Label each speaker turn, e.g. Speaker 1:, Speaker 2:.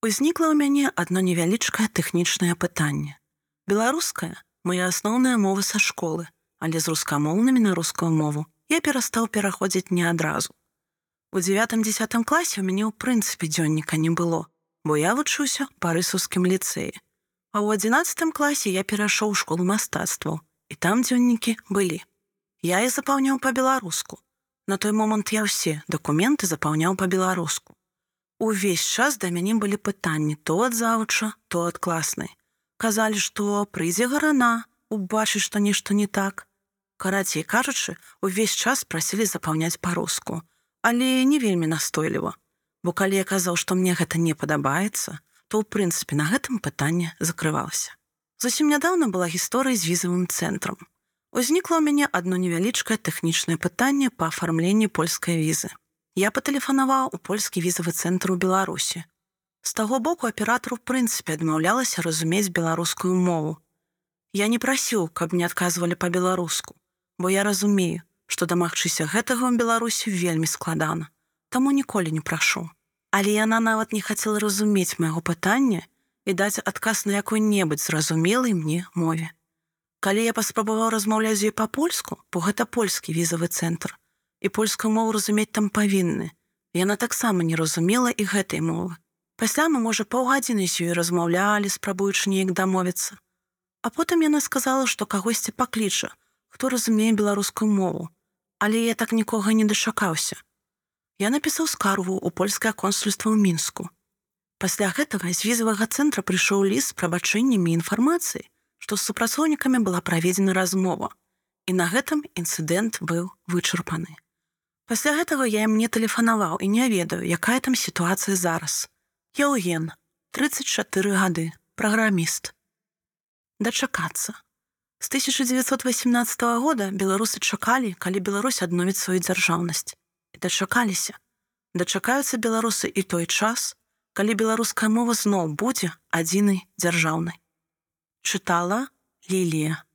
Speaker 1: Узнікла ў мяне адно невялічкае тэхнічнае пытанне. Беларуская мая асноўная мовы са школы, але з рускамоўнымі на рускую мову я перастаў пераходзіць не адразу. У девятым-десятым класе ў мяне ў прынцыпе дзённіка не было, бо я вучуся па рысаўскім ліцэі. А ў адзінацатым класе я перайшоў школу мастацтваў, і там дзённікі былі. Я і запаўняў па-беларуску. На той момант я ўсе дакументы запаўняў па-беларуску. Увесь час да мяне былі пытанні то ад завуча, то ад класнай. Казалі, што прыйдзе гарана, убачыць, што нешта не так. Карацей кажучы, увесь час прасілі запаўняць па-руску, але не вельмі настойліва. Бо калі я казаў, што мне гэта не падабаецца, то ў прынцыпе на гэтым пытанне закрывалася. Зусім нядаўна была гісторыя з візавым цэнтрам. Узнікла ў мяне адно невялічкае тэхнічнае пытанне па афармленні польскай візы я патэлефанаваў у польскі візавы цэнтр у беларусі з таго боку аператару прынцыпе адмаўлялася разумець беларускую мову. Я не прасіў каб не адказвалі па-беларуску бо я разумею што дамагчыся гэтага ў беларусі вельмі складана таму ніколі не прашу. Але яна нават не хацела разумець майго пытання і даць адказ на якой-небудзь зразумелай мне мове. Калі я паспрабаваў размаўляць з ёй па-польску бо гэта польскі візавы цэнтр і польскую мову разумець там павінны. Яна таксама не разумела і гэтай мовы. Пасля мы, можа, паўгадзіны з ёй размаўлялі, спрабуючы неяк дамовіцца. А потым яна сказала, што кагосьці пакліча, хто разумее беларускую мову, але я так нікога не дачакаўся. Я напісаў скаргу ў польскае консульства ў мінску. Пасля гэтага з візавага цэнтра прыйшоў ліст з прабачэннямі інфармацыі, што з супрацоўнікамі была праведзена размова. І на гэтым інцыдэнт быў вычарпаны. Пасля гэтага я ім не тэлефанаваў і не ведаю, якая там сітуацыя зараз. Яўген, 34 гады, праграміст. Дачакацца. З 1918 года беларусы чакалі, калі Беларусь адновіць сваю дзяржаўнасць. І дачакаліся. Дачакаюцца беларусы і той час, калі беларуская мова зноў будзе адзінай дзяржаўнай. Чытала Лілія.